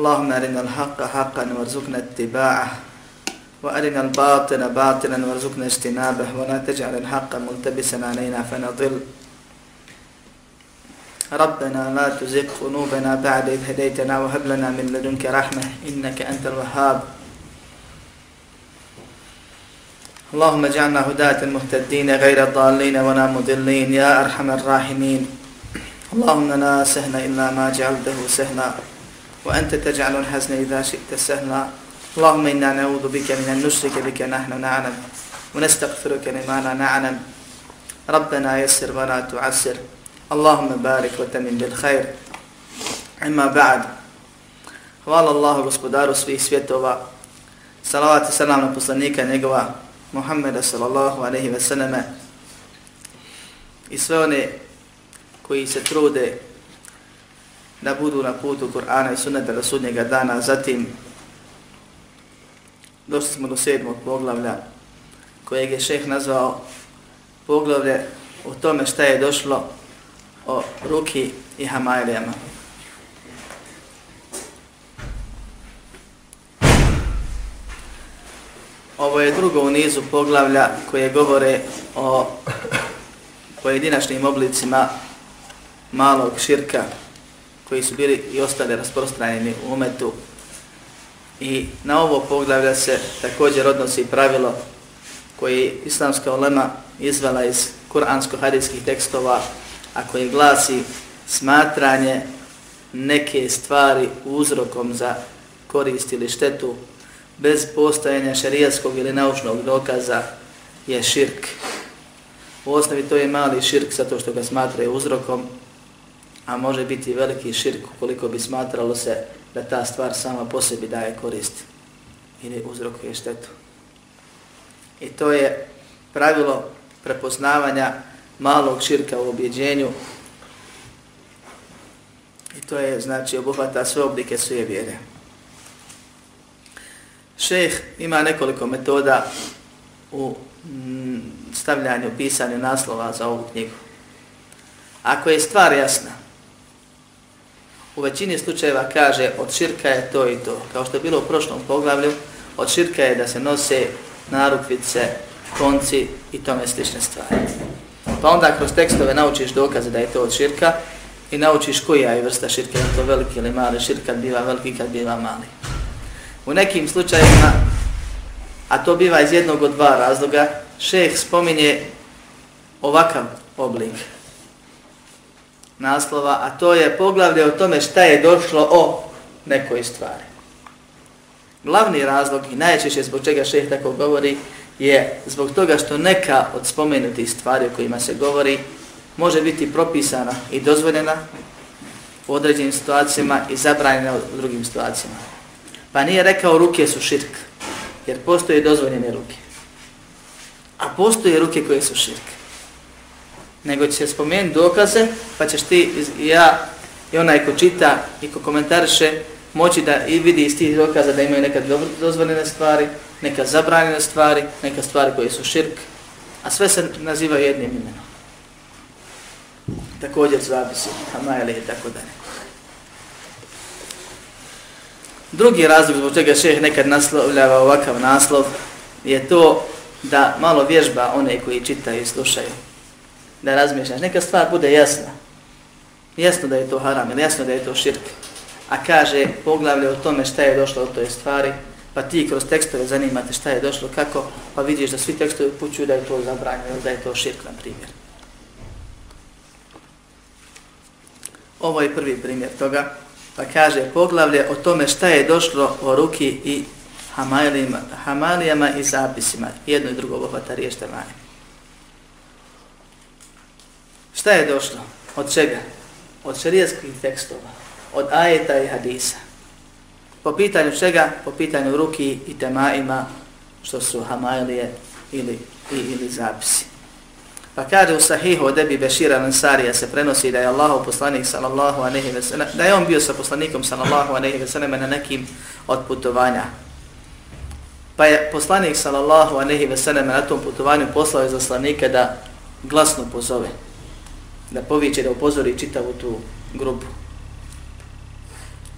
اللهم أرنا الحق حقا وارزقنا اتباعه وأرنا الباطل باطلا وارزقنا اجتنابه ولا تجعل الحق ملتبسا علينا فنضل. ربنا لا تزغ قلوبنا بعد إذ هديتنا وهب لنا من لدنك رحمة إنك أنت الوهاب. اللهم اجعلنا هداة المهتدين غير الضالين ولا مضلين يا أرحم الراحمين. اللهم لا سهل إلا ما جعلته سهلا. وأنت تجعل الحزن إذا شئت سهلا اللهم إنا نعوذ بك من أن نشرك بك نحن نعلم ونستغفرك لما لا نعلم ربنا يسر ولا تعسر اللهم بارك وتمن بالخير أما بعد Hvala Allahu gospodaru svih svjetova. Salavat i salam na poslanika njegova Muhammeda sallallahu alaihi ve selleme i sve one koji se trude da budu na putu Kur'ana i sunneta do sudnjega dana. Zatim došli smo do sedmog poglavlja kojeg je šeh nazvao poglavlje o tome šta je došlo o ruki i hamajlijama. Ovo je drugo u nizu poglavlja koje govore o pojedinačnim oblicima malog širka koji su bili i ostali rasprostranjeni u umetu. I na ovo poglavlja se također odnosi pravilo koji islamska ulema izvela iz kuransko-hadijskih tekstova, a koji glasi smatranje neke stvari uzrokom za korist ili štetu bez postojanja šarijaskog ili naučnog dokaza je širk. U osnovi to je mali širk zato što ga smatraju uzrokom, a može biti veliki širk koliko bi smatralo se da ta stvar sama po sebi daje korist ili uzrokuje štetu. I to je pravilo prepoznavanja malog širka u objeđenju i to je znači obuhvata sve oblike svoje vjere. Šeh ima nekoliko metoda u mm, stavljanju, pisanju naslova za ovu knjigu. Ako je stvar jasna, u većini slučajeva kaže od širka je to i to. Kao što je bilo u prošlom poglavlju, od širka je da se nose narukvice, konci i tome slične stvari. Pa onda kroz tekstove naučiš dokaze da je to od širka i naučiš koja je vrsta širka, je to veliki ili mali širk, kad biva veliki, kad biva mali. U nekim slučajevima, a to biva iz jednog od dva razloga, šeh spominje ovakav oblik naslova, a to je poglavlje o tome šta je došlo o nekoj stvari. Glavni razlog i najčešće zbog čega šeh tako govori je zbog toga što neka od spomenutih stvari o kojima se govori može biti propisana i dozvoljena u određenim situacijama i zabranjena u drugim situacijama. Pa nije rekao ruke su širk, jer postoje dozvoljene ruke. A postoje ruke koje su širk nego će spomenuti dokaze, pa ćeš ti i ja i onaj ko čita i ko komentariše moći da i vidi iz tih dokaza da imaju neka dozvoljene stvari, neka zabranjene stvari, neka stvari koje su širk, a sve se naziva jednim imenom. Također zvabisi, hamajali i tako dalje. Drugi razlog zbog čega šeh nekad naslovljava ovakav naslov je to da malo vježba one koji čitaju i slušaju da razmišljaš. Neka stvar bude jasna. Jasno da je to haram ili jasno da je to širk. A kaže poglavlje o tome šta je došlo od toj stvari, pa ti kroz tekstove zanimate šta je došlo, kako, pa vidiš da svi tekstovi pućuju da je to zabranjeno ili da je to širk, na primjer. Ovo je prvi primjer toga, pa kaže poglavlje o tome šta je došlo o ruki i hamalijama i zapisima. Jedno i drugo obuhvata riješta temanje. Šta je došlo? Od čega? Od šarijetskih tekstova, od ajeta i hadisa. Po pitanju čega? Po pitanju ruki i temaima, što su hamajlije ili, i, ili zapisi. Pa kaže u sahihu od Ebi Bešira Lansarija se prenosi da je Allah poslanik sallallahu anehi ve sallam, da je on bio sa poslanikom sallallahu anehi ve sallam na nekim od putovanja. Pa je poslanik sallallahu anehi ve sallam na tom putovanju poslao je zaslanike da glasno pozove, da poviće, da upozori čitavu tu grupu.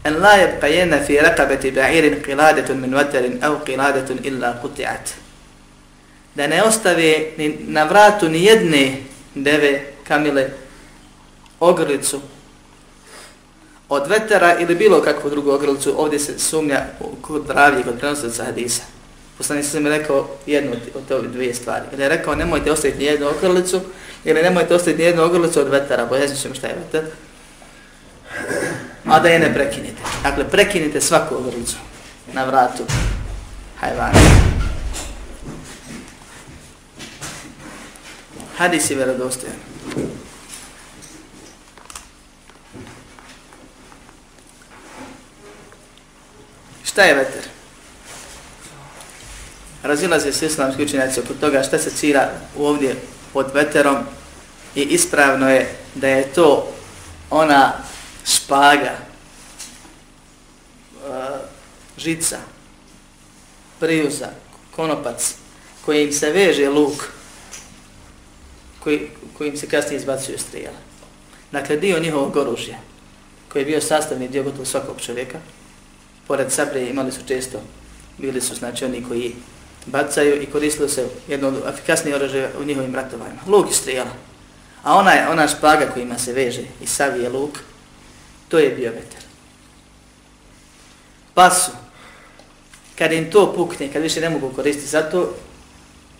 En la jebqajena fi rakabeti ba'irin qiladetun min vaterin aw qiladetun illa quti'at da ne ostave ni na vratu ni jedne deve kamile ogrlicu od vetera ili bilo kakvu drugu ogrlicu, ovdje se sumnja kod ravije, kod prenosica hadisa. Poslanik sam mi rekao jednu od ove dvije stvari. Ili je rekao nemojte ostaviti ni jednu ogrlicu, ili nemojte ostaviti ni jednu ogrlicu od vetara, bo jesim ćemo šta je vetar. A da je ne prekinite. Dakle, prekinite svaku ogrlicu na vratu hajvana. Hadis je vjerodostojan. Šta je veter? Razilaze se islamski učenjaci oko toga šta se cira ovdje pod veterom i ispravno je da je to ona špaga, žica, prijuza, konopac, kojim se veže luk, koji, kojim se kasnije izbacuju strijela. Dakle, dio njihovog oružja, koji je bio sastavni dio gotovo svakog čovjeka, pored sabre imali su često, bili su znači oni koji bacaju i koristilo se jedno od efikasnijih oružja u njihovim ratovanjima. Luk i strijela. A ona, je, ona špaga kojima se veže i savije luk, to je bio veter. Pa su, kad im to pukne, kad više ne mogu koristiti za to,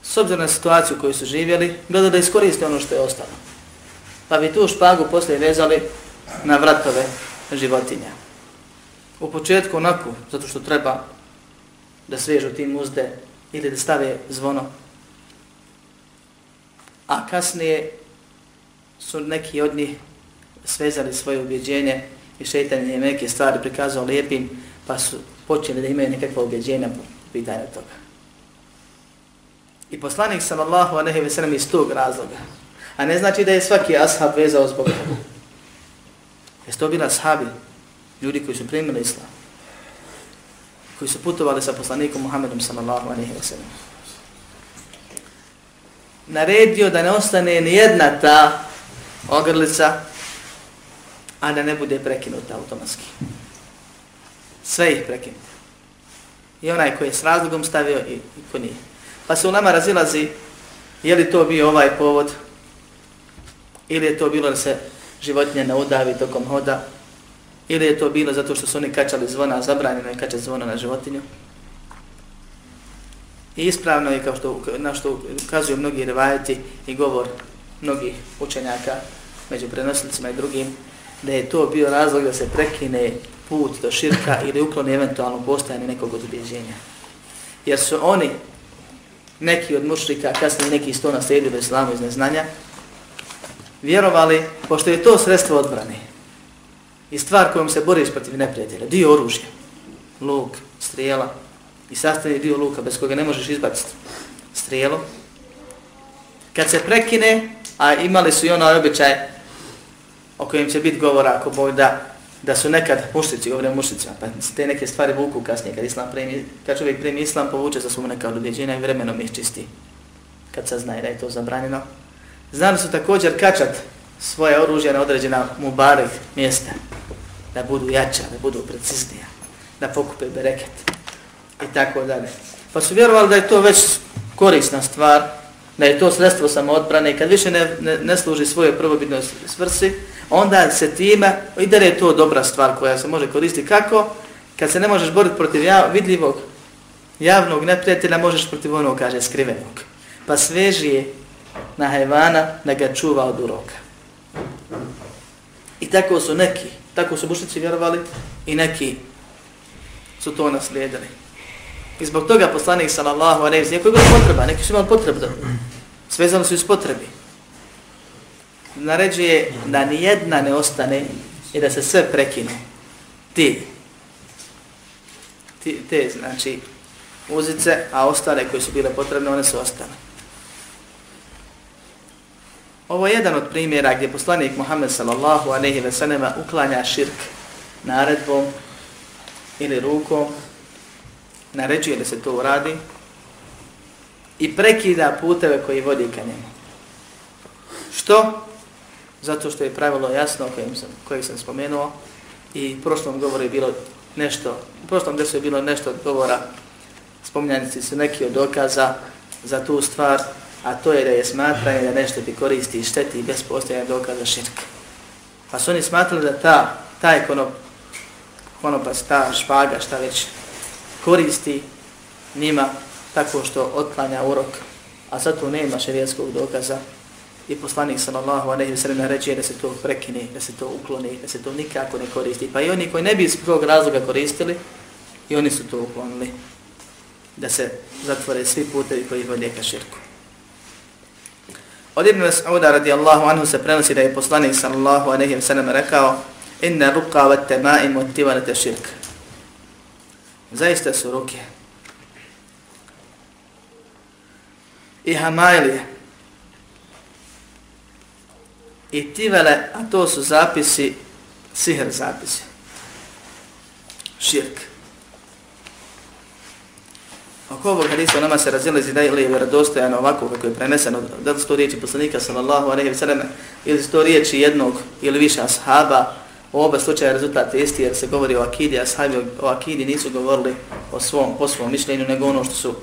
s obzirom na situaciju koju su živjeli, gledali da iskoriste ono što je ostalo. Pa bi tu špagu poslije vezali na vratove životinja. U početku onako, zato što treba da svežu tim uzde ili da stave zvono. A kasnije su neki od njih svezali svoje ubjeđenje i šeitanje neke stvari prikazao lijepim, pa su počeli da imaju nekakva ubjeđenja po pitanju toga. I poslanik sallallahu alejhi ve sellem iz tog razloga. A ne znači da je svaki ashab vezao zbog toga. Jesu to bila ashabi, ljudi koji su primili islam, koji su putovali sa poslanikom Muhammedom sallallahu alejhi ve sellem. Naredio da ne ostane ni jedna ta ogrlica, a da ne bude prekinuta automatski. Sve ih prekinuti. I onaj koji je s razlogom stavio i, i ko nije. Pa se u nama razilazi je li to bio ovaj povod ili je to bilo da se životinje ne udavi tokom hoda ili je to bilo zato što su oni kačali zvona, zabranjeno je kačati zvona na životinju. I ispravno je kao što, na što ukazuju mnogi revajeti i govor mnogih učenjaka među prenosnicima i drugim, da je to bio razlog da se prekine put do širka ili ukloni eventualno postajanje nekog odobjeđenja. Jer su oni neki od mušrika, kasnije neki sto naslijedili u islamu iz neznanja, vjerovali, pošto je to sredstvo odbrane i stvar kojom se boriš protiv neprijatelja, dio oružja, luk, strijela. I sastavni dio luka bez koga ne možeš izbaciti strijelo, kad se prekine, a imali su i ono običaj o kojem će biti govora ako boj da da su nekad mušnici, govorim mušnicima, pa te neke stvari vuku kasnije, kad, islam primi, kad čovjek primi islam, povuče za svom neka odobjeđenja i vremenom ih čisti, kad se znaje da je to zabranjeno. Znam su također kačat svoje oružje na određena mubarek mjesta, da budu jača, da budu preciznija, da pokupe bereket i tako dalje. Pa su vjerovali da je to već korisna stvar, da je to sredstvo samoodbrane i kad više ne, ne, ne služi svoje prvobitnoj svrsi, onda se time, i da je to dobra stvar koja se može koristiti, kako? Kad se ne možeš boriti protiv jav, vidljivog javnog neprijatelja, možeš protiv onog, kaže, skrivenog. Pa sveži je na hajvana da ga čuva od uroka. I tako su neki, tako su mušnici vjerovali i neki su to naslijedili. I zbog toga poslanik sallallahu alejhi ve sellem, koji je potreba, neki su imali potrebu da svezano su iz potrebi naređuje da ni jedna ne ostane i da se sve prekine. Ti, Ti. te znači uzice, a ostale koje su bile potrebne, one su ostale. Ovo je jedan od primjera gdje poslanik Muhammed sallallahu aleyhi ve sallama uklanja širk naredbom ili rukom, naređuje da se to uradi i prekida puteve koji vodi ka njemu. Što? Zato što je pravilo jasno kojim sam, kojeg sam spomenuo i u prošlom govoru je bilo nešto, u prošlom desu je bilo nešto od govora, spominjanici su neki od dokaza za tu stvar, a to je da je smatranje da nešto ti koristi i šteti bez postojanja dokaza širka. Pa su oni smatrali da ta, taj konop, konopac, ta špaga, šta već koristi njima tako što otklanja urok, a za to nema šerijetskog dokaza i poslanik sallallahu alejhi ve sellem reče da se to prekine, da se to ukloni, da se to nikako ne koristi. Pa i oni koji ne bi iz prvog razloga koristili, i oni su to uklonili da se zatvore svi putevi koji vode ka širku. Od Ibn Mas'uda radijallahu anhu se prenosi da je poslanik sallallahu alejhi ve sellem rekao inna ruqa wa tama'im wa tiwalat shirk. Zaista su ruke i hamajlije i tivele, a to su zapisi, sihr zapisi. Širk. Oko ovog hadisa nama se razilazi da li je vjerodostojano ovako kako je preneseno, da li su to riječi poslanika sallallahu alaihi wa sallam, ili su to riječi jednog ili više ashaba, u oba slučaja rezultat je isti jer se govori o akidi, ashabi o akidi nisu govorili o svom, po svom mišljenju, nego ono što su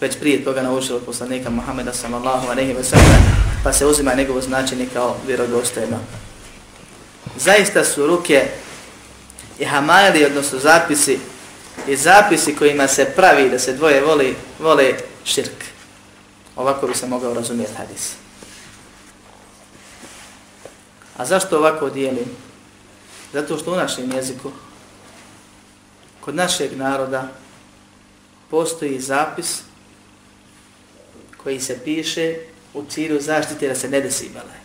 već prije toga naučili od poslanika Muhammeda sallallahu alaihi wa sallam, pa se uzima njegovo značenje kao vjerodostojno. Zaista su ruke i hamali, odnosno zapisi, i zapisi kojima se pravi da se dvoje voli, vole širk. Ovako bi se mogao razumijeti hadis. A zašto ovako dijelim? Zato što u našem jeziku, kod našeg naroda, postoji zapis koji se piše u cilju zaštite da se ne desi bele.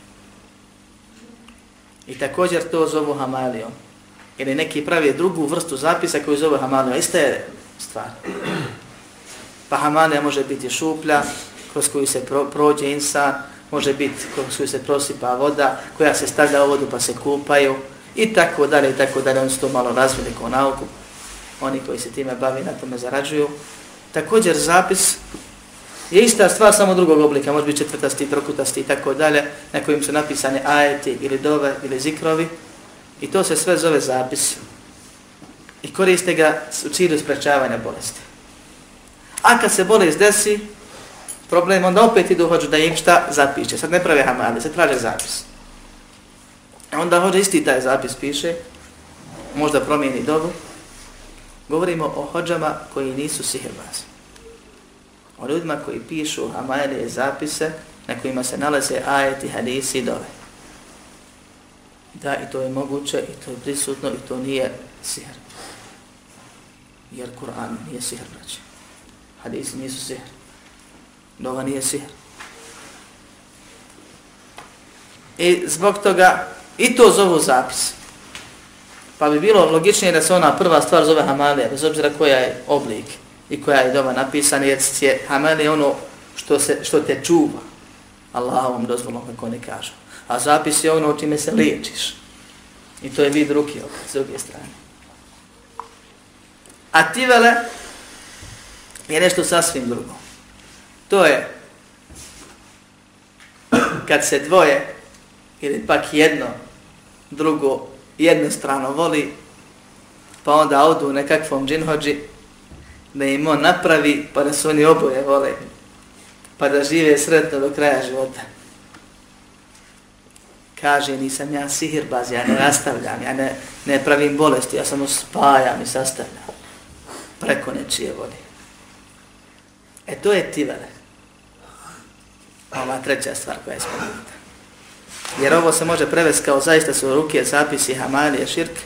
I također to zovu hamalijom. Ili neki pravi drugu vrstu zapisa koju zove hamalija. Ista je stvar. Pa hamalija može biti šuplja kroz koju se pro, prođe insan, može biti kroz koju se prosipa voda, koja se stavlja u vodu pa se kupaju i tako dalje i tako dalje. Oni su to malo razvili kao nauku. Oni koji se time bavi na tome zarađuju. Također zapis je ista stvar samo drugog oblika, može biti četvrtasti, trokutasti i tako dalje, na kojim su napisane ajeti ili dove ili zikrovi. I to se sve zove zapis. I koriste ga u cilju sprečavanja bolesti. A kad se bolest desi, problem onda opet idu hođu da im šta zapiše. Sad ne prave hamali, se traže zapis. Onda hođa isti taj zapis piše, možda promijeni dobu. Govorimo o hođama koji nisu sihirbazi o ljudima koji pišu hamajlije zapise na kojima se nalaze ajeti, hadisi i dove. Da, i to je moguće, i to je prisutno, i to nije sihr. Jer Kur'an nije sihr, braće. Hadisi nisu sihr. Nova nije sihr. I zbog toga, i to zovu zapis. Pa bi bilo logičnije da se ona prva stvar zove hamalija, bez obzira koja je oblik i koja je doma napisana, jer je hamalija ono što, se, što te čuva. Allahovom dozvolom, kako oni kažu. A zapis je ono čime se liječiš. I to je vid ruke s druge strane. A tivele je nešto sasvim drugo. To je kad se dvoje ili pak jedno drugo jednostrano voli, pa onda odu nekakvom džinhođi da im on napravi pa da su oni oboje vole pa da žive sretno do kraja života. Kaže, nisam ja sihirbaz, ja ne rastavljam, ja ne, ne pravim bolesti, ja samo spajam i sastavljam preko nečije vode. E to je tivele. Ova treća stvar koja je spomenuta. Jer ovo se može prevesti kao zaista su ruke zapisi hamalije širk,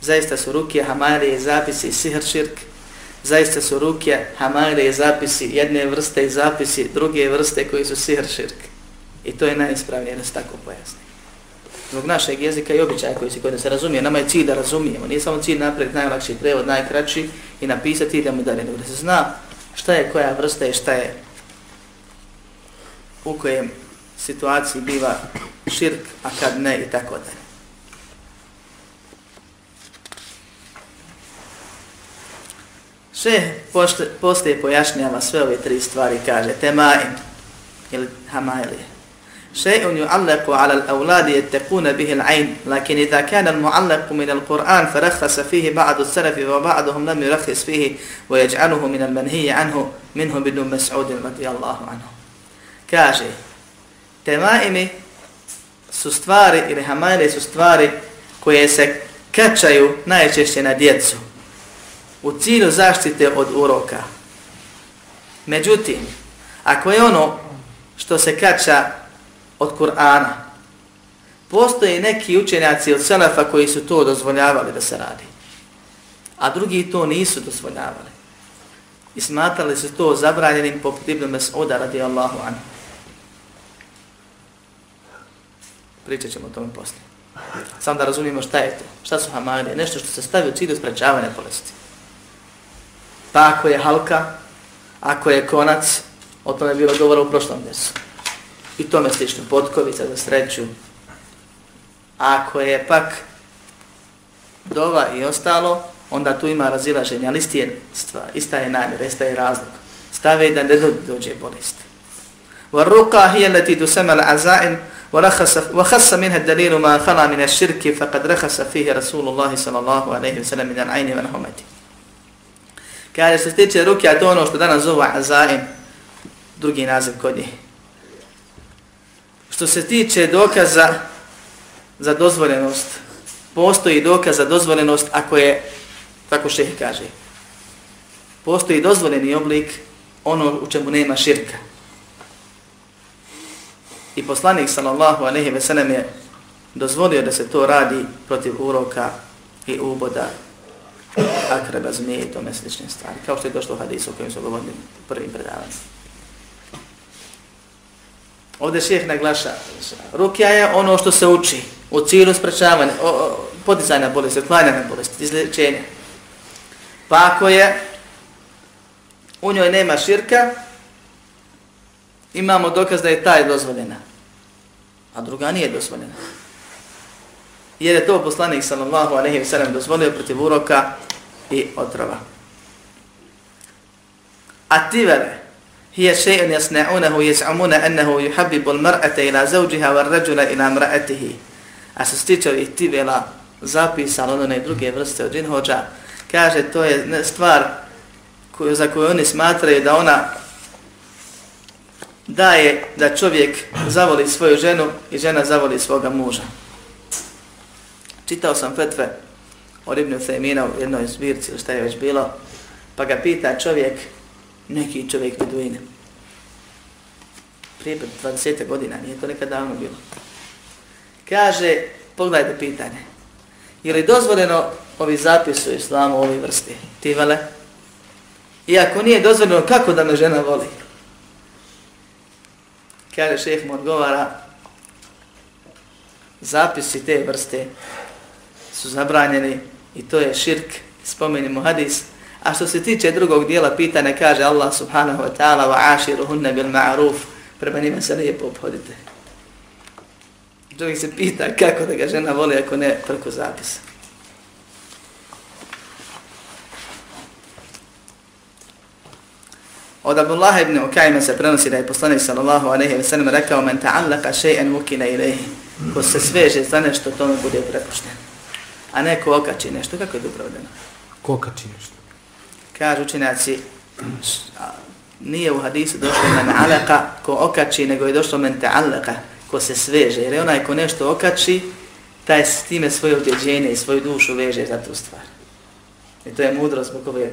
zaista su ruke hamalije zapisi sihr širk, zaista su ruke Hamalije zapisi jedne vrste i zapisi druge vrste koji su sihr širk. I to je najispravnije da se tako pojasni zbog našeg jezika i običaja koji se kod nas razumije, nama je cilj da razumijemo, nije samo cilj napraviti najlakši prevod, najkraći i napisati i idemo dalje, nego da se zna šta je koja vrsta i šta je u kojem situaciji biva širk, a kad ne i tako dalje. Še poslije pojašnjava sve ove tri stvari, kaže temaim ili hamailije. شيء يعلق على الأولاد يتقون به العين لكن إذا كان المعلق من القرآن فرخص فيه بعض السلف وبعضهم لم يرخص فيه ويجعله من المنهي عنه منه بن مسعود رضي الله عنه كاجي تمائمي su stvari ili hamajle su stvari koje se kačaju najčešće na djecu u cilju zaštite od uroka. Međutim, ako je ono što se kača od Kur'ana. Postoje neki učenjaci od Selefa koji su to dozvoljavali da se radi. A drugi to nisu dozvoljavali. I smatrali su to zabranjenim poput Ibn Mas'uda radi Allahu anhu. Pričat ćemo o tome poslije. Samo da razumijemo šta je to. Šta su hamarije? Nešto što se stavi u cilju sprečavanja bolesti. Pa ako je halka, ako je konac, o tome je bilo govora u prošlom mjestu i tome slično, potkovica za sreću. Ako je pak dova i ostalo, onda tu ima razilaženje, ali isti je stvar, ista je namjer, ista je razlog. Stave da ne dođe bolest. والرقى هي التي تسمى العزائم ورخص وخص منها الدليل ما خلا من الشرك فقد رخص فيه رسول الله صلى الله عليه وسلم من العين والهمة Kaže se tiče ruke, a to ono što danas zove azaim, drugi naziv kod njih. Što se tiče dokaza za dozvoljenost, postoji dokaz za dozvoljenost ako je, tako šeh kaže, postoji dozvoljeni oblik ono u čemu nema širka. I poslanik sallallahu alejhi ve sellem je dozvolio da se to radi protiv uroka i uboda akreba zmije i tome slične stvari. Kao što je došlo u hadisu o kojem su govorili prvim predavanjima. Ovdje šeheh naglaša. Rukija je ono što se uči u cilju sprečavanja, podizanja bolesti, otklanjanja bolesti, izlječenja. Pa ako je u njoj nema širka, imamo dokaz da je taj dozvoljena. A druga nije dozvoljena. Jer je to poslanik sallallahu alaihi wa sallam dozvolio protiv uroka i otrova. A ti هي شيء يصنعونه يزعمون أنه يحبب المرأة إلى زوجها والرجل إلى امرأته A se stiče ovih tibela zapisano ono i druge vrste od džinhođa, kaže to je stvar koju, za koju oni smatraju da ona daje da čovjek zavoli svoju ženu i žena zavoli svoga muža. Čitao sam fetve od Ibn Fejmina u jednoj zbirci, šta je već bilo, pa ga pita čovjek, neki čovjek beduine. Prije 20 godina, nije to nekad davno bilo. Kaže, pogledajte pitanje. Je li dozvoljeno ovi zapisi u islamu, ovi vrsti? Ti vele? I ako nije dozvoljeno, kako da me žena voli? Kaže, šef mu odgovara, zapisi te vrste su zabranjeni i to je širk, spomenimo hadis, A što se tiče drugog dijela pitanja, kaže Allah subhanahu wa ta'ala wa aširuhunne bil ma'ruf, prema njima se lijepo obhodite. Čovjek se pita kako da ga žena voli ako ne preko zapisa. Od Abdullah ibn Ukajma se prenosi da je poslanik sallallahu alaihi wa sallam rekao men ta'allaka še'en mukina ilaihi ko se sveže za nešto, tome bude prepušten. A ne ko okači nešto, kako je dobro Ko okači nešto? Kažu učenjaci, nije u hadisu došlo men alaka ko okači, nego je došlo men ta'alaka ko se sveže. Jer je onaj ko nešto okači, taj s time svoje objeđenje i svoju dušu veže za tu stvar. I to je mudro zbog ove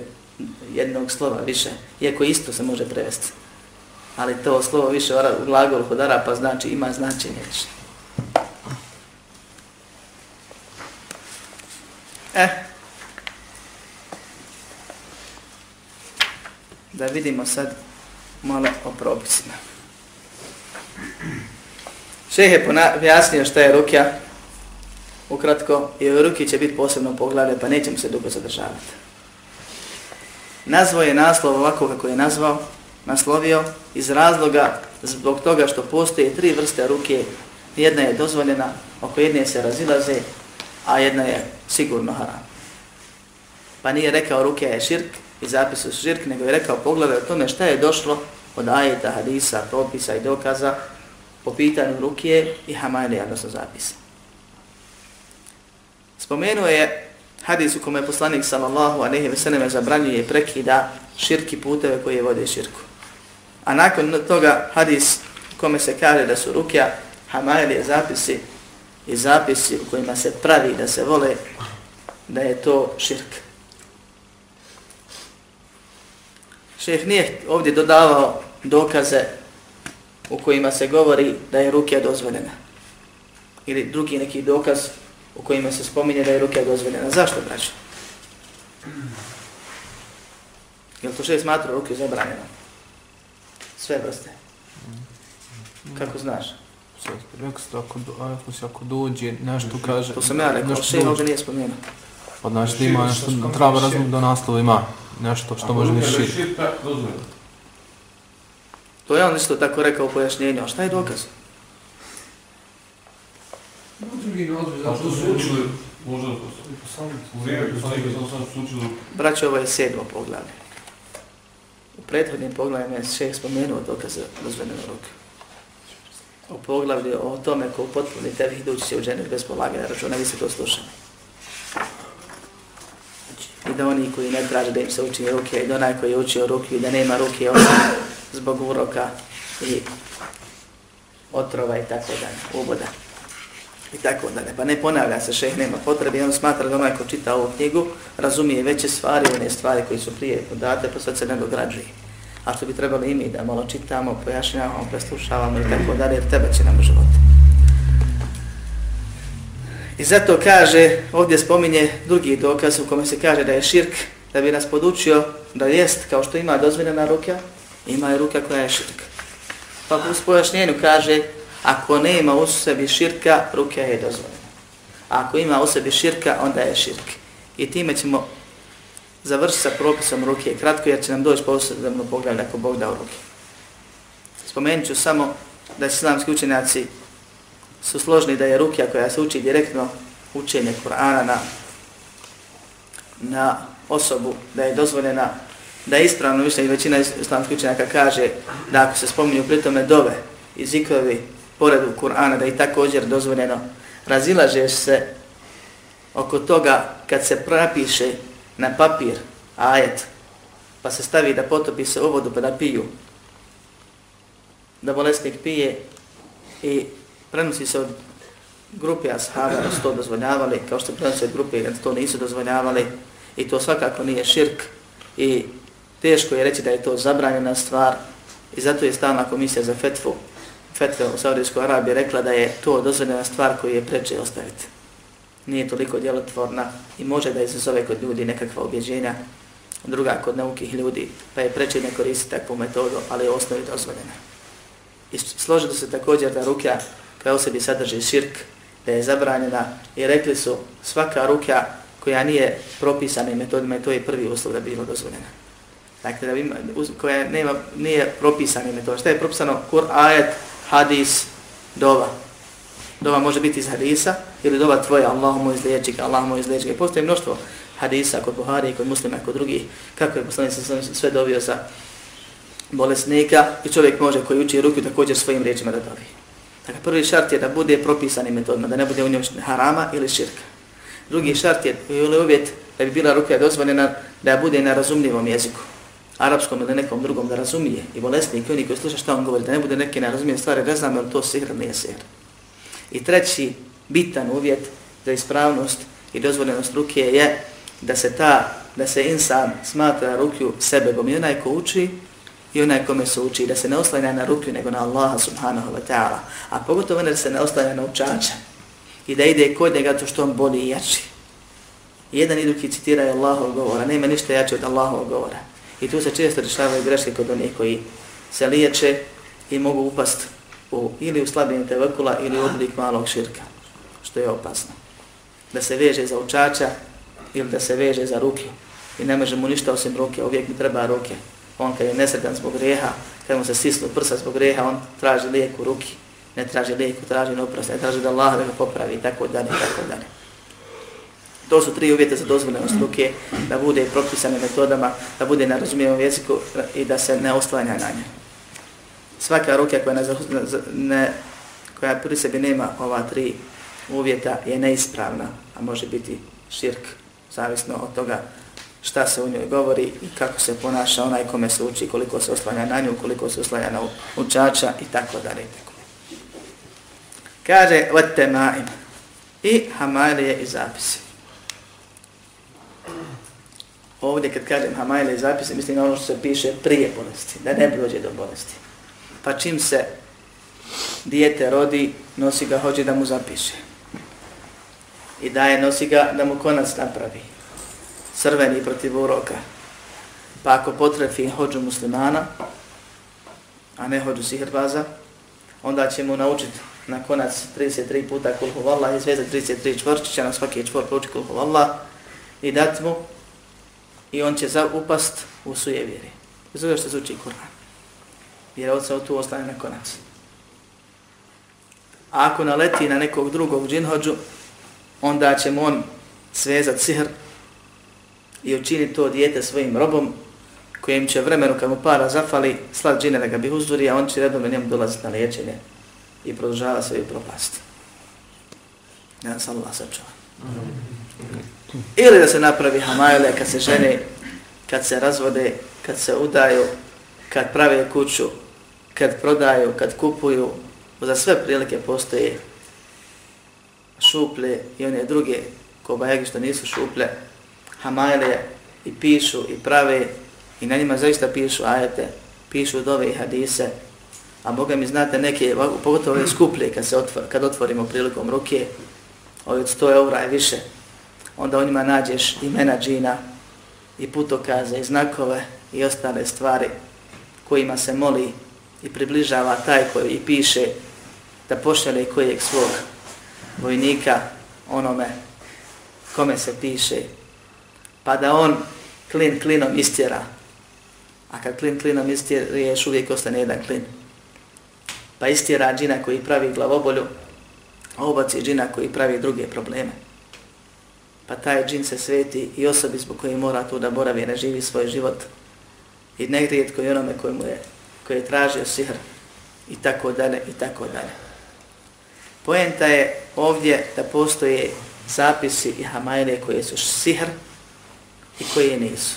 jednog slova više, iako isto se može prevesti. Ali to slovo više u glagolu hodara pa znači ima značenje više. Eh, da vidimo sad malo o propisima. Šeh je pojasnio šta je rukja ukratko, i ove ruke će biti posebno poglavlje, pa nećemo se dugo zadržavati. Nazvo je naslov ovako kako je nazvao, naslovio, iz razloga zbog toga što postoje tri vrste ruke, jedna je dozvoljena, oko jedne se razilaze, a jedna je sigurno haram. Pa nije rekao ruke je širk i zapisu širk, nego je rekao pogledaj o tome šta je došlo od ajeta, hadisa, propisa i dokaza po pitanju rukije i hamajlija, odnosno zapisa. Spomenuo je hadis u kome poslanik sallallahu a nehi veseleme zabranjuje i prekida širki puteve koje vode širku. A nakon toga hadis u kome se kaže da su rukja, hamajlije, zapisi i zapisi u kojima se pravi da se vole da je to širk. Šeh nije ovdje dodavao dokaze u kojima se govori da je rukija dozvoljena. Ili drugi neki dokaz u kojima se spominje da je rukija dozvoljena. Zašto, braćo? Je li to šeh smatra rukiju zabranjeno? Sve vrste. Kako znaš? Rekao ste, ako, ako, se ako dođe nešto kaže... To sam ja rekao, šeh ovdje nije spomenuo. Pa znači da ima nešto, treba razumiti da naslov ima nešto što može biti širi. To je on isto tako rekao u pojašnjenju, a šta je dokaz? Braće, ovo je sedmo poglavlje. U prethodnim poglavljima je šeh spomenuo dokaze dozvoljene ruke. U poglavlju o tome ko potpuni tevih dući se u džene bez polaganja računa, vi se to slušali i da oni koji ne traže da im se uči ruke i da onaj koji je učio ruke i da nema ruke on zbog uroka i otrova i tako dalje, uboda i tako dalje. Pa ne ponavlja se šeh, nema potrebe on smatra da onaj ko čita ovu knjigu razumije veće stvari, one stvari koji su prije podate, pa sad se ne dograđuje. A što bi trebalo i mi da malo čitamo, pojašnjavamo, preslušavamo i tako dalje, jer tebe će nam u životu. I zato kaže, ovdje spominje drugi dokaz u kome se kaže da je širk, da bi nas podučio da jest kao što ima dozvoljena ruka, ima i ruka koja je širk. Pa u spojašnjenju kaže, ako ne ima u sebi širka, ruka je dozvoljena. A ako ima u sebi širka, onda je širk. I time ćemo završiti sa propisom ruke kratko, jer će nam doći posebno pogled ako Bog dao ruke. Spomenut ću samo da islamski učenjaci su složni da je rukja koja se uči direktno učenje Kur'ana na, na osobu, da je dozvoljena, da je ispravno više i većina islamskih učenjaka kaže da ako se spominju pritome dove i zikrovi pored Kur'ana, da je također dozvoljeno, razilaže se oko toga kad se prapiše na papir ajet, pa se stavi da potopi se u vodu pa da piju, da bolesnik pije i prenosi se od grupe ashaba da su to dozvoljavali, kao što prenosi od grupe da to nisu dozvoljavali i to svakako nije širk i teško je reći da je to zabranjena stvar i zato je stalna komisija za fetvu fetve u Saudijskoj Arabiji rekla da je to dozvoljena stvar koju je preče ostaviti. Nije toliko djelotvorna i može da izazove kod ljudi nekakva objeđenja, druga kod naukih ljudi, pa je preče ne koristiti takvu metodu, ali je osnovi dozvoljena. I složilo se također da rukja koja u sebi sadrži širk, da je zabranjena i rekli su svaka ruka koja nije propisana metodima i to je prvi uslov da bi bilo dozvoljena. Dakle, da bi, koja nema, nije propisana metodima. Šta je propisano? Kur, ajet, hadis, dova. Dova može biti iz hadisa ili dova tvoja, Allahu moj izliječi ga, Allahu moj izliječi ga. Postoje mnoštvo hadisa kod Buhari, kod muslima, kod drugih, kako je poslanik sve dovio za bolesnika i čovjek može koji uči ruku također svojim riječima da dovi. Dakle, prvi šart je da bude propisani metodima, da ne bude u njom harama ili širka. Drugi šart je, ili uvjet, da bi bila ruka dozvoljena, da bude na razumljivom jeziku, arapskom ili nekom drugom, da razumije i bolesnik i oni koji sluša šta on govori, da ne bude neke nerazumije stvari, ne znam je to sihr ili nije sihr. I treći bitan uvjet za ispravnost i dozvoljenost ruke je da se ta, da se insan smatra rukju sebebom i onaj ko uči, i onaj kome se uči da se ne oslanja na ruku nego na Allaha subhanahu wa ta'ala. A pogotovo ne da se ne oslanja na učača i da ide kod njega to što on boli i jači. Jedan idu ki citiraju Allahov govora, nema ništa jače od Allahov govora. I tu se često rešavaju greške kod onih koji se liječe i mogu upast u, ili u slabljenje tevakula ili u oblik malog širka, što je opasno. da se veže za učača ili da se veže za ruke. I ne može mu ništa osim ruke, uvijek mi treba ruke. On kad je nesretan zbog greha, kad mu se stisnu prsa zbog greha, on traži lijek u ruki. Ne traži lijek, traži noprost, ne traži da Allah da ga popravi i tako dalje tako dalje. To su tri uvjete za dozvoljenost ruke, da bude propisane metodama, da bude na razumijevom jeziku i da se ne oslanja na nje. Svaka ruka koja, ne, ne, koja pri sebi nema ova tri uvjeta je neispravna, a može biti širk, zavisno od toga šta se u njoj govori i kako se ponaša onaj kome se uči, koliko se oslanja na nju, koliko se oslanja na učača i tako dalje. Kaže, vete maim i hamalije i zapisi. Ovdje kad kažem hamalije i zapisi, mislim na ono što se piše prije bolesti, da ne dođe do bolesti. Pa čim se dijete rodi, nosi ga, hoće da mu zapiše. I daje, nosi ga da mu konac napravi crveni protiv uroka. Pa ako potrefi hođu muslimana, a ne hođu sihrbaza, onda će mu naučiti na konac 33 puta kulhu vallah i zvezda 33 čvorčića na svaki čvor prouči kulhu vallah i dat mu i on će upast u suje vjeri. Iz ovoga što se uči Kur'an. Jer od se tu ostane na konac. A ako naleti na nekog drugog džinhođu, onda će mu on svezat sihr i učini to dijete svojim robom kojem će vremenu kad mu para zafali slat džine da ga bi uzduri, a on će redom njemu dolaziti na liječenje i produžava svoju propast. Ja sam Allah sačuva. Ili da se napravi hamajle kad se žene, kad se razvode, kad se udaju, kad prave kuću, kad prodaju, kad kupuju, za sve prilike postoje šuple i one druge kobajegi što nisu šuple, hamajle i pišu i prave i na njima zaista pišu ajete, pišu dove i hadise, a Boga mi znate neke, pogotovo ove skuplje kad, se otvor, kad otvorimo prilikom ruke, ove od 100 eura i više, onda u njima nađeš imena džina i putokaze i znakove i ostale stvari kojima se moli i približava taj koji i piše da pošalje kojeg svog vojnika onome kome se piše pa da on klin klinom istjera. A kad klin klinom istjeriješ, uvijek ostane jedan klin. Pa istjera džina koji pravi glavobolju, a obaci džina koji pravi druge probleme. Pa taj džin se sveti i osobi zbog koje mora tu da boravi ne živi svoj život. I negrijetko i onome koji mu je, koji je tražio sihr i tako dalje i tako dalje. Poenta je ovdje da postoje zapisi i hamajle koje su sihr, i koje nisu.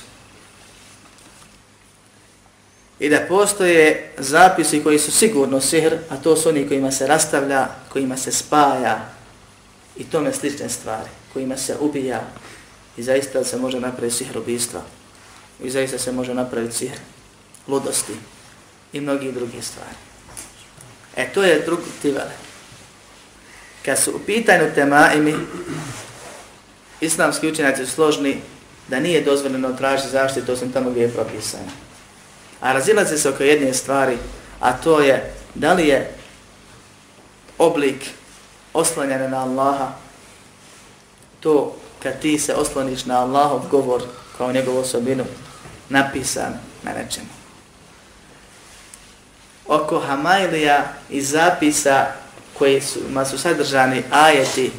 I da postoje zapisi koji su sigurno sihr, a to su oni kojima se rastavlja, kojima se spaja i tome slične stvari, kojima se ubija i zaista se može napraviti sihr ubistva i zaista se može napraviti sihr ludosti i mnogi druge stvari. E to je drugo tivale. Kad su u pitanju tema i mi, islamski učenjaci su složni da nije dozvoljeno tražiti zaštitu osim tamo gdje je propisano. A razilaze se oko jedne stvari, a to je da li je oblik oslanjanja na Allaha to kad ti se osloniš na Allahov govor kao njegovu osobinu napisan na nečemu. Oko Hamailija i zapisa koji su, ma su sadržani ajeti,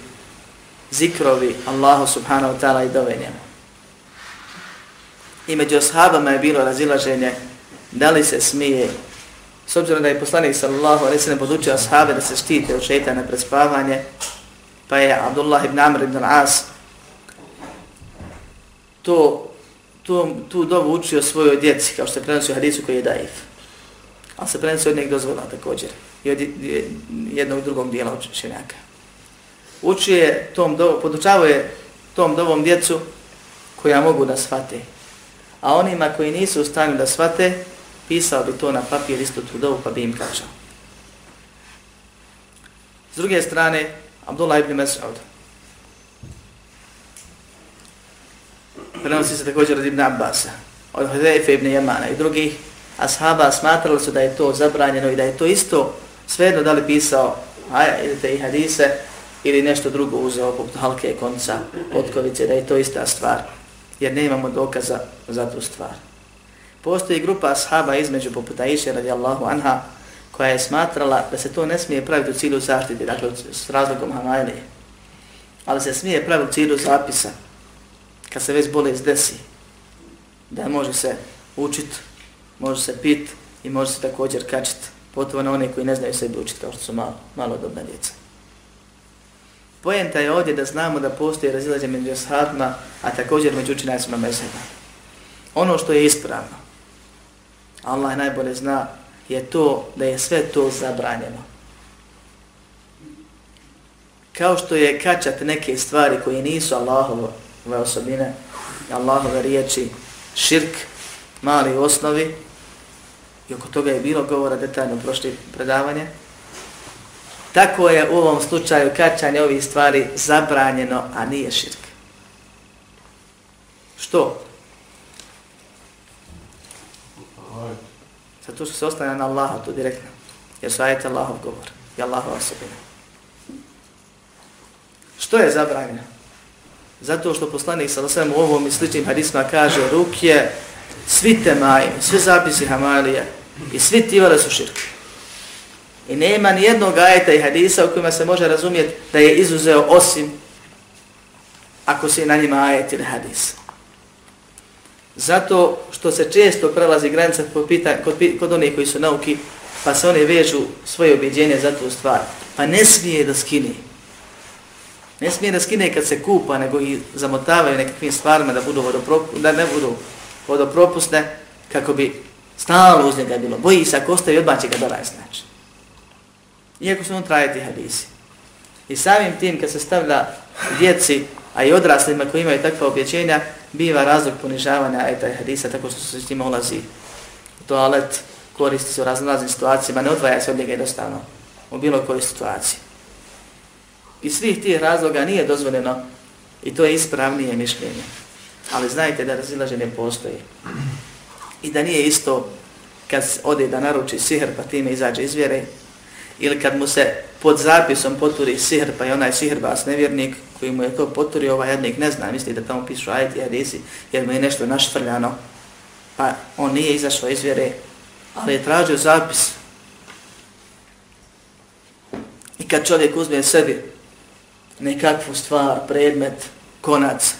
zikrovi Allahu subhanahu wa ta'ala i dove njemu i među ashabama je bilo razilaženje da li se smije, s obzirom da je poslanik sallallahu alaihi sallam podučio ashabe da se štite od šeitana pred spavanje, pa je Abdullah ibn Amr ibn As to, to, tu dovu učio svojoj djeci, kao što se prenosi hadisu koji je daif. Ali se prenosi od njeg dozvola također i od jednog drugog dijela učenjaka. Učio je tom dovu, podučavao je tom dovom djecu koja mogu da shvate a onima koji nisu u stanju da svate, pisao bi to na papir isto trudovu pa bi im kačao. S druge strane, Abdullah ibn Mas'ud. Prenosi se također od Ibn Abbasa, od Hudayfe ibn Jemana i drugih ashaba smatrali su da je to zabranjeno i da je to isto svejedno da li pisao ajete i hadise, ili nešto drugo uzeo poput halke konca, potkovice, da je to ista stvar, jer ne imamo dokaza za tu stvar. Postoji grupa ashaba između poput Aisha radijallahu anha, koja je smatrala da se to ne smije praviti u cilju zaštite, dakle s razlogom Hamajlije, ali se smije praviti u cilju zapisa, kad se već bolest desi, da može se učit, može se pit i može se također kačit, potovo na one koji ne znaju sebi učit kao što su malo, malo dobne djeca. Pojenta je ovdje da znamo da postoji razilađe među ashabima, a također među učinacima mezheba. Ono što je ispravno, Allah najbolje zna, je to da je sve to zabranjeno. Kao što je kačat neke stvari koje nisu Allahove osobine, Allahove riječi, širk, mali osnovi, i oko toga je bilo govora detaljno prošli predavanje, tako je u ovom slučaju kačanje ovih stvari zabranjeno, a nije širk. Što? Zato što se ostane na Allaha to direktno. Jer su ajete Allahov govor. I Allahova osobina. Što je zabranjeno? Zato što poslanik sa svem u ovom i sličnim hadisma kaže rukje, svi temaj, svi zapisi Hamalije i svi tivale su širke. I nema ni jednog ajeta i hadisa u kojima se može razumjeti da je izuzeo osim ako se na njima ajet ili hadis. Zato što se često prelazi granica kod, pita, kod, kod onih koji su nauki, pa se one vežu svoje objeđenje za tu stvar. Pa ne smije da skine. Ne smije da skine kad se kupa, nego i zamotavaju nekakvim stvarima da, budu da ne budu vodopropusne, kako bi stalo uz njega bilo. Boji se ako ostaje odmah će ga dolaj znači. Iako su unutra ajeti hadisi. I samim tim kad se stavlja djeci, a i odraslima koji imaju takva objećenja, biva razlog ponižavanja ajeta i hadisa, tako što se s njima ulazi u toalet, koristi se u raznim situacijama, ne odvaja se od njega jednostavno u bilo kojoj situaciji. I svih tih razloga nije dozvoljeno i to je ispravnije mišljenje. Ali znajte da razilaženje postoji. I da nije isto kad ode da naruči sihr pa time izađe iz vjere, ili kad mu se pod zapisom poturi sihr pa je onaj sihrbas nevjernik koji mu je to poturio, ovaj jednik ne zna, misli da tamo pišu ajeti i hadisi, jer mu je nešto našvrljano, pa on nije izašao iz vjere, ali je tražio zapis. I kad čovjek uzme sebi nekakvu stvar, predmet, konac,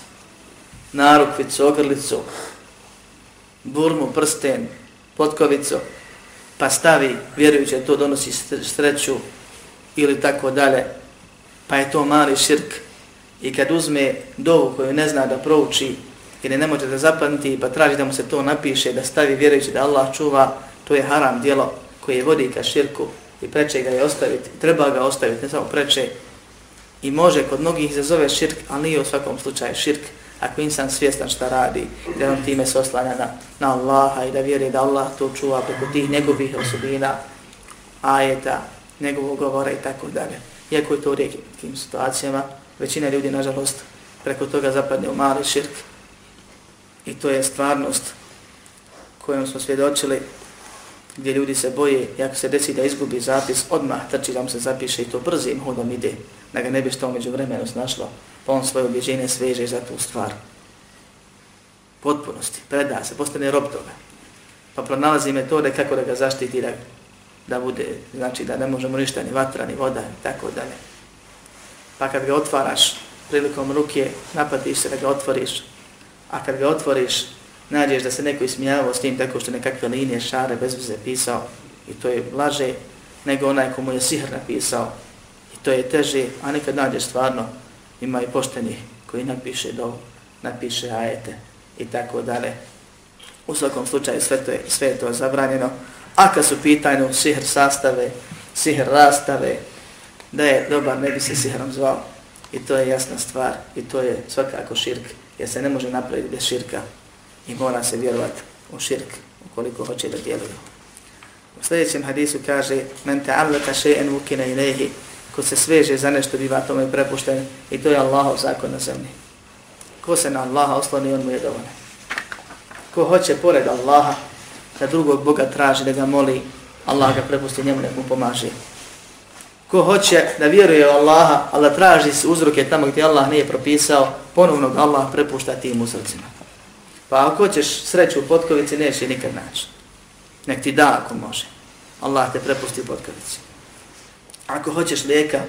narukvicu, ogrlicu, burmu, prsten, potkovicu, pa stavi, vjerujući da to donosi sreću ili tako dalje, pa je to mali širk. I kad uzme dovu koju ne zna da prouči ili ne može da zapamti, pa traži da mu se to napiše, da stavi vjerujući da Allah čuva, to je haram dijelo koje vodi ka širku i preče ga je ostaviti. Treba ga ostaviti, ne samo preče. I može kod mnogih izazove širk, ali nije u svakom slučaju širk ako insan svjestan šta radi, da on time se oslanja na, na Allaha i da vjeruje da Allah to čuva preko tih njegovih osobina, ajeta, njegovog govora i tako dalje. Iako je to u rijekim situacijama, većina ljudi, nažalost, preko toga zapadne u mali širk. I to je stvarnost kojom smo svjedočili, gdje ljudi se boje, ako se desi da izgubi zapis, odmah trči da mu se zapiše i to brzim hodom ide, da ga ne bi što među vremenu snašlo on svoje objeđenje sveže za tu stvar. Potpunosti, preda se, postane rob toga. Pa pronalazi metode kako da ga zaštiti, da, da bude, znači da ne možemo ništa, ni vatra, ni voda, i tako dalje. Pa kad ga otvaraš prilikom ruke, napadiš se da ga otvoriš, a kad ga otvoriš, nađeš da se neko ismijavao s tim tako što nekakve linije šare bez veze pisao, i to je laže nego onaj komu je sihr napisao, i to je teže, a nekad nađeš stvarno ima i pošteni koji napiše do napiše ajete i tako dalje. U svakom slučaju sve to je, sve je to zabranjeno. A kad su pitanju sihr sastave, sihr rastave, da je dobar, ne bi se sihrom zvao. I to je jasna stvar i to je svakako širk, jer se ne može napraviti bez širka i mora se vjerovati u širk ukoliko hoće da djeluju. U sljedećem hadisu kaže Men ta'allaka še'en vukina ilayhi ko se sveže za nešto biva tome prepušten i to je Allahov zakon na zemlji. Ko se na Allaha osloni, on mu je dovoljan. Ko hoće pored Allaha da drugog Boga traži da ga moli, Allah ga prepusti njemu, nek mu pomaže. Ko hoće da vjeruje u Allaha, ali da traži uzroke tamo gdje Allah nije propisao, ponovno ga Allah prepušta tim uzrocima. Pa ako hoćeš sreću u potkovici, neće nikad naći. Nek ti da ako može. Allah te prepusti u potkovici. Ako hoćeš lijeka,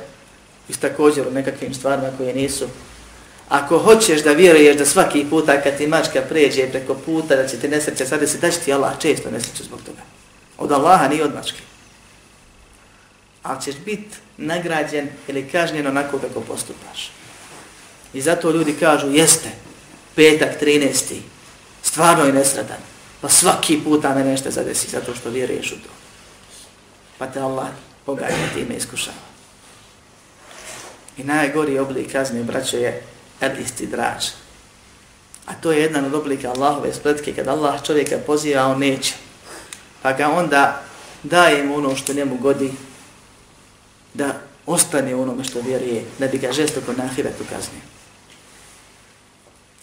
iz također u nekakvim stvarima koje nisu. Ako hoćeš da vjeruješ da svaki puta kad ti mačka pređe preko puta, da će ti nesreće sada se, da će ti Allah često nesreće zbog toga. Od Allaha nije od mačke. Ali ćeš biti nagrađen ili kažnjen onako kako postupaš. I zato ljudi kažu, jeste, petak 13. Stvarno je nesredan. Pa svaki puta me nešto zadesi zato što vjeruješ u to. Pa te Allah pogađa time iskušava. I najgori oblik kazne, braćo, je el istidrač. A to je jedan od oblika Allahove spletke, kad Allah čovjeka poziva, on neće. Pa ga onda daje mu ono što njemu godi, da ostane onome što vjeruje, da bi ga žestoko na ahiretu kaznio.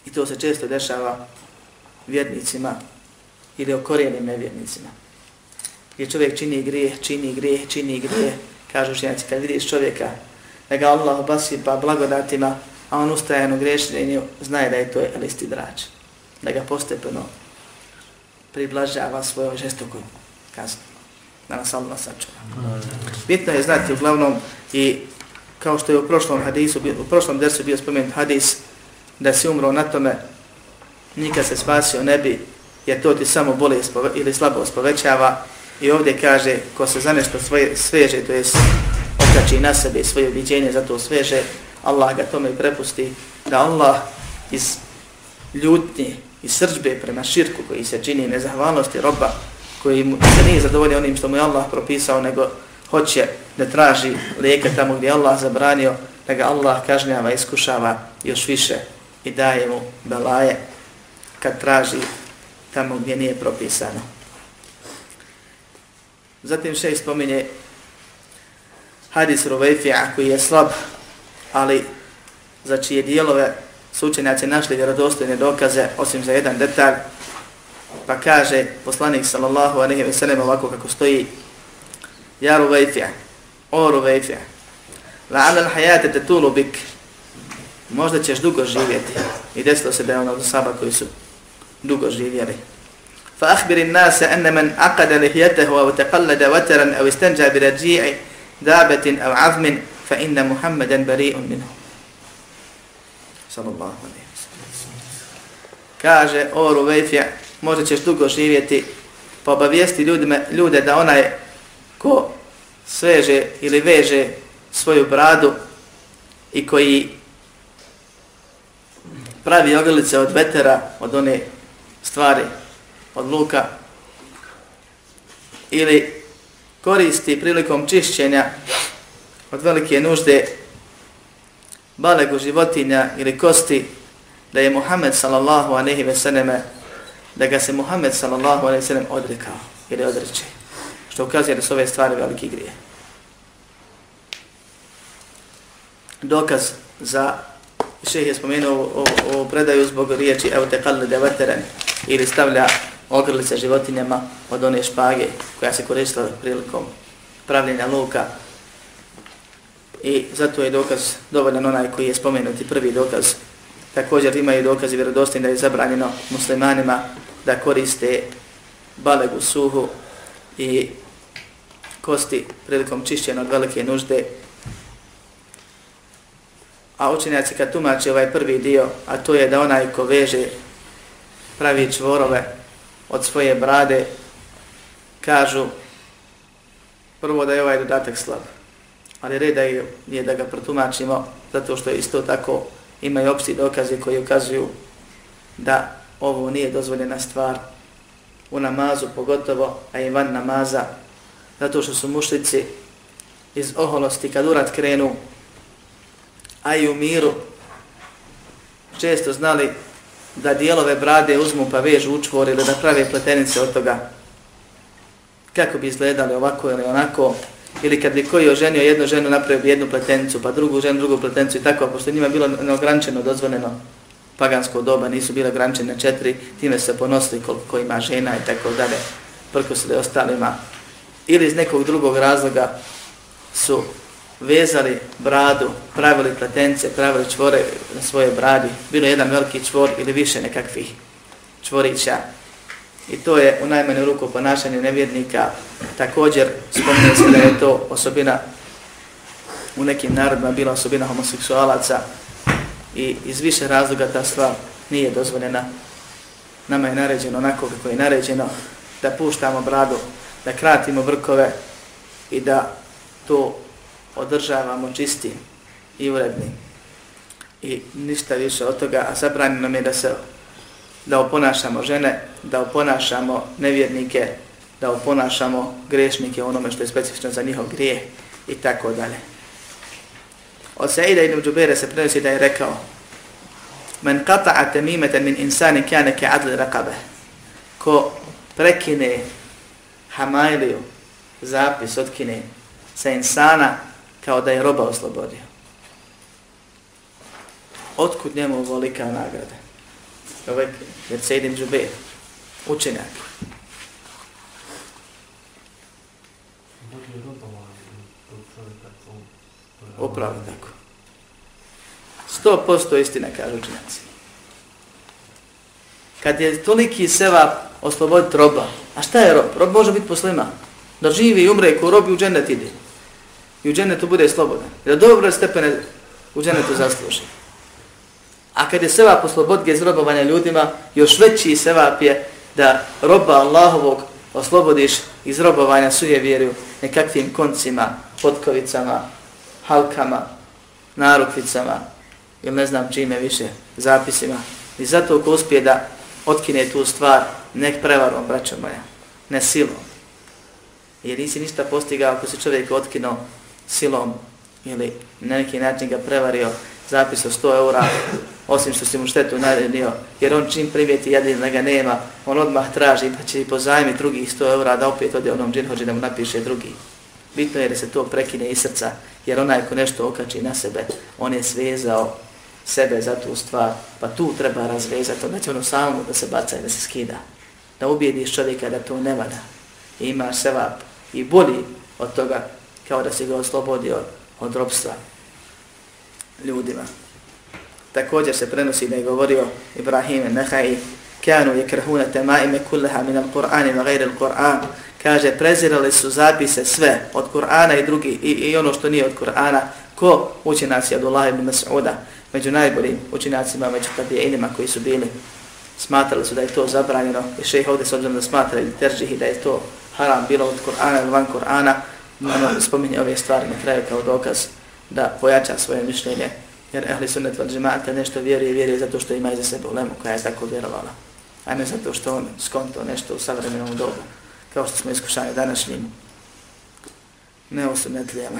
I to se često dešava vjernicima ili okorijenim nevjernicima. Gdje čovjek čini grije, čini grije, čini grije, kažu ženci, kad vidiš čovjeka, da ga Allah obasi pa blagodatima, a on ustajeno grešenju, znaje da je to listi drač. Da ga postepeno priblažava svojom žestokom kaznom. Da nas Allah sačuva. Bitno je znati uglavnom i kao što je u prošlom hadisu, u prošlom dersu bio spomenut hadis, da si umro na tome, nikad se spasio ne bi, jer to ti samo bolest ili slabost povećava. I ovdje kaže, ko se za nešto svoje, sveže, to je okači na sebe svoje objeđenje, zato sveže, Allah ga tome prepusti, da Allah iz ljutnje i srđbe prema širku koji se čini nezahvalnosti roba, koji mu se nije zadovoljio onim što mu je Allah propisao, nego hoće da traži lijeka tamo gdje Allah zabranio, da ga Allah kažnjava, iskušava još više i daje mu belaje kad traži tamo gdje nije propisano. Zatim še spominje hadis Ruvejfija koji je slab, ali za čije dijelove su učenjaci našli vjerodostojne dokaze, osim za jedan detalj, pa kaže poslanik sallallahu alaihi wa sallam ovako kako stoji Ja Ruvejfija, o Ruvejfija, la'ala l'hajate te tulu bik, možda ćeš dugo živjeti. I desilo se da je ono od saba koji su dugo živjeli. Fa الناس أن من men aqada أو تقلد وترا أو استنجى برجيع bi أو عظم فإن azmin fa inna صلى bari'un minhu. Sallallahu Kaže, o Ruvejfija, možda ćeš dugo živjeti, pa obavijesti ljudima, ljude da onaj ko sveže ili veže svoju bradu i koji pravi ogrlice od vetera, od one stvari, od luka, ili koristi prilikom čišćenja od velike nužde balegu životinja ili kosti, da je Muhammed sallallahu aleyhi ve sallame, da ga se Muhammed sallallahu aleyhi ve sallam odrekao ili odreće, što ukazuje da su ove stvari veliki grije. Dokaz za šeh je spomenuo o, predaju zbog riječi evo te kalli devateren ili stavlja ogrlice životinjama od one špage koja se koristila prilikom pravljenja luka i zato je dokaz dovoljan onaj koji je spomenuti prvi dokaz. Također imaju dokazi vjerodostojni da je zabranjeno muslimanima da koriste balegu suhu i kosti prilikom čišćenja od velike nužde a učenjaci kad tumače ovaj prvi dio, a to je da onaj ko veže pravi čvorove od svoje brade, kažu prvo da je ovaj dodatak slab. Ali reda je, je da ga protumačimo, zato što isto tako imaju opšti dokaze koji ukazuju da ovo nije dozvoljena stvar u namazu pogotovo, a i van namaza, zato što su mušlici iz oholosti kad urat krenu a i u miru često znali da dijelove brade uzmu pa vežu učvor ili da prave pletenice od toga. Kako bi izgledali ovako ili onako? Ili kad bi koji oženio jednu ženu napravio bi jednu pletenicu pa drugu ženu drugu pletenicu i tako pošto njima bilo neograničeno dozvoljeno pagansko doba nisu bile ograničene četiri time se ponosili koliko ima žena i tako dalje prko se da ostalima. Ili iz nekog drugog razloga su vezali bradu, pravili pletence, pravili čvore na svoje bradi. Bilo je jedan veliki čvor ili više nekakvih čvorića. I to je u najmanju ruku ponašanje nevjednika. Također spominje se da je to osobina u nekim narodima bila osobina homoseksualaca i iz više razloga ta stvar nije dozvoljena. Nama je naređeno onako kako je naređeno da puštamo bradu, da kratimo vrkove i da to održavamo čistim i urednim. I ništa više od toga, a zabranjeno nam je da se da oponašamo žene, da oponašamo nevjernike, da oponašamo grešnike onome što je specifično za njihov grije i tako dalje. Od Saida ibn Džubere se prenosi da je rekao Men kata'a temimeten min insani kjane ke adli rakabe Ko prekine hamajliju, zapis otkine sa insana kao da je roba oslobodio. Otkud njemu ovolika nagrada? Ovaj jer se idim džube, učenjak. Upravo tako. Sto posto istina, kažu učenjaci. Kad je toliki seva osloboditi roba, a šta je rob? Rob može biti poslima. Da živi i umre, ko robi u džennet ide i u džennetu bude slobodan. Da dobro stepene u džennetu zasluži. A kad je sevap oslobodge iz robovanja ljudima, još veći sevap je da roba Allahovog oslobodiš iz robovanja suje vjeru nekakvim koncima, potkovicama, halkama, narukvicama ili ne znam čime više, zapisima. I zato ko uspije da otkine tu stvar, nek prevarom, braćo moja, ne silom. Jer nisi ništa postigao ako se čovjek otkinuo silom ili na neki način ga prevario zapis od 100 eura, osim što si mu štetu naredio, jer on čim primijeti jedin da ga nema, on odmah traži pa će i pozajmi drugih 100 eura da opet ode onom džinhođi da mu napiše drugi. Bitno je da se to prekine iz srca, jer onaj ko nešto okači na sebe, on je svezao sebe za tu stvar, pa tu treba razvezati, onda će ono samo da se baca i da se skida. Da ubijediš čovjeka da to ne vada. I imaš sevap i bolji od toga kao da se ga oslobodio od robstva ljudima. Također se prenosi da je govorio Ibrahim Nehaj, kanu je krhuna temaime kulleha min al-Qur'an gajri Kur'an, kaže, prezirali su zapise sve od Kur'ana i drugi i, i ono što nije od Kur'ana, ko? Učinaci Abdullah ibn Mas'uda, među najboljim učinacima, među tabijinima koji su bili, smatrali su da je to zabranjeno, i šejh ovdje s obzirom da smatra ili teržihi da je to haram bilo od Kur'ana ili van Kur'ana, ono spominje ove stvari na kraju kao dokaz da pojača svoje mišljenje, jer ehli sunnet val džemata nešto vjeruje i vjeruje zato što ima iza sebe ulemu koja je tako vjerovala, a ne zato što on skonto nešto u savremenom dobu, kao što smo iskušali današnjim neosunetlijama.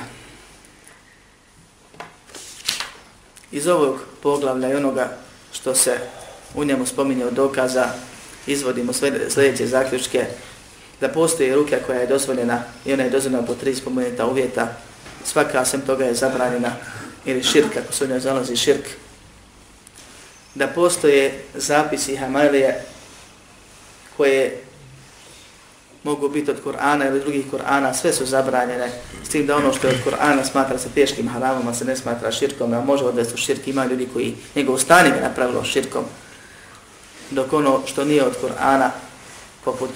Iz ovog poglavlja i onoga što se u njemu spominje od dokaza, izvodimo sljedeće zaključke, da postoji ruka koja je dozvoljena i ona je dozvoljena po tri spomenuta uvjeta, svaka sem toga je zabranjena ili širk, ako se u njoj zalazi širk, da postoje zapisi Hamalije koje mogu biti od Kur'ana ili drugih Kur'ana, sve su zabranjene, s tim da ono što je od Kur'ana smatra se teškim haramom, a se ne smatra širkom, a može odvesti u širk, ima ljudi koji njegov stanje je napravilo širkom, dok ono što nije od Kur'ana, poput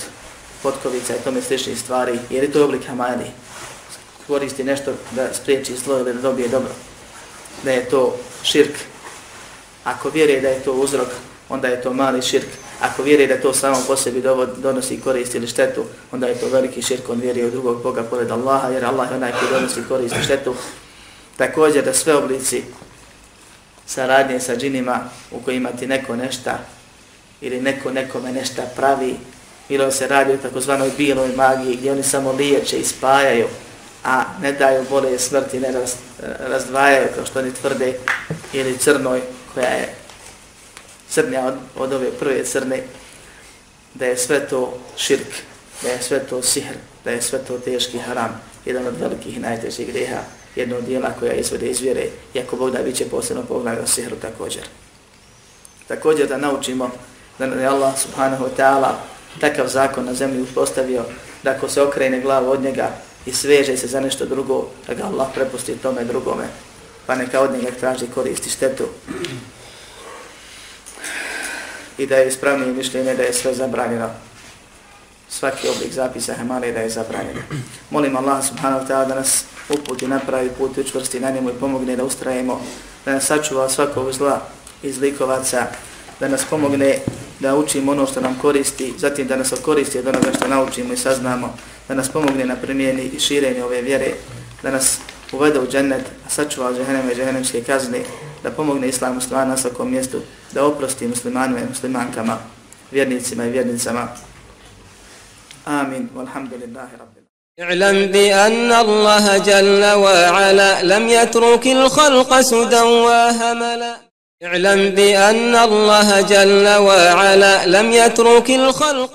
potkovica i tome sličnih stvari, jer je to oblik hamadi. Koristi nešto da spriječi zlo ili da dobije dobro. Da je to širk. Ako vjeruje da je to uzrok, onda je to mali širk. Ako vjeruje da to samo po sebi donosi korist ili štetu, onda je to veliki širk. On vjeruje u drugog Boga pored Allaha, jer Allah je onaj koji donosi korist i štetu. Također da sve oblici saradnje sa džinima u kojima ti neko nešta ili neko nekome nešta pravi bilo se radi o takozvanoj biloj magiji gdje oni samo liječe i spajaju, a ne daju bole smrti, ne raz, eh, razdvajaju kao što oni tvrde, ili crnoj koja je crnja od, od ove prve crne, da je sve to širk, da je sve to sihr, da je sve to teški haram, jedan od velikih i najtežih greha, jedno od dijela koja izvode iz vjere, iako Bog da bit će posebno poglavio sihru također. Također da naučimo da je Allah subhanahu wa ta'ala takav zakon na zemlji uspostavio da ako se okrene glava od njega, i sveže se za nešto drugo, da ga Allah prepusti tome drugome, pa neka od njega traži koristi štetu. I da je ispravnije mišljenje da je sve zabranjeno. Svaki oblik zapisa Hemale da je zabranjeno. Molim Allah subhanahu wa ta'ala da nas uputi na pravi put, učvrsti na njemu i pomogne da ustrajemo, da nas sačuva svakog zla iz likovaca, da nas pomogne da učimo ono što nam koristi, zatim da nas koristi od onoga što naučimo i saznamo, da nas pomogne na primjeni i širenju ove vjere, da nas uvede u džennet, a sačuva od džehennem i džehennemske kazne, da pomogne islamu stvar na svakom mjestu, da oprosti muslimanu i muslimankama, vjernicima i vjernicama. Amin. Walhamdulillahi rabbil. اعلم بأن الله جل وعلا لم يترك الخلق سدى وهملا اعلم بأن الله جل وعلا لم يترك الخلق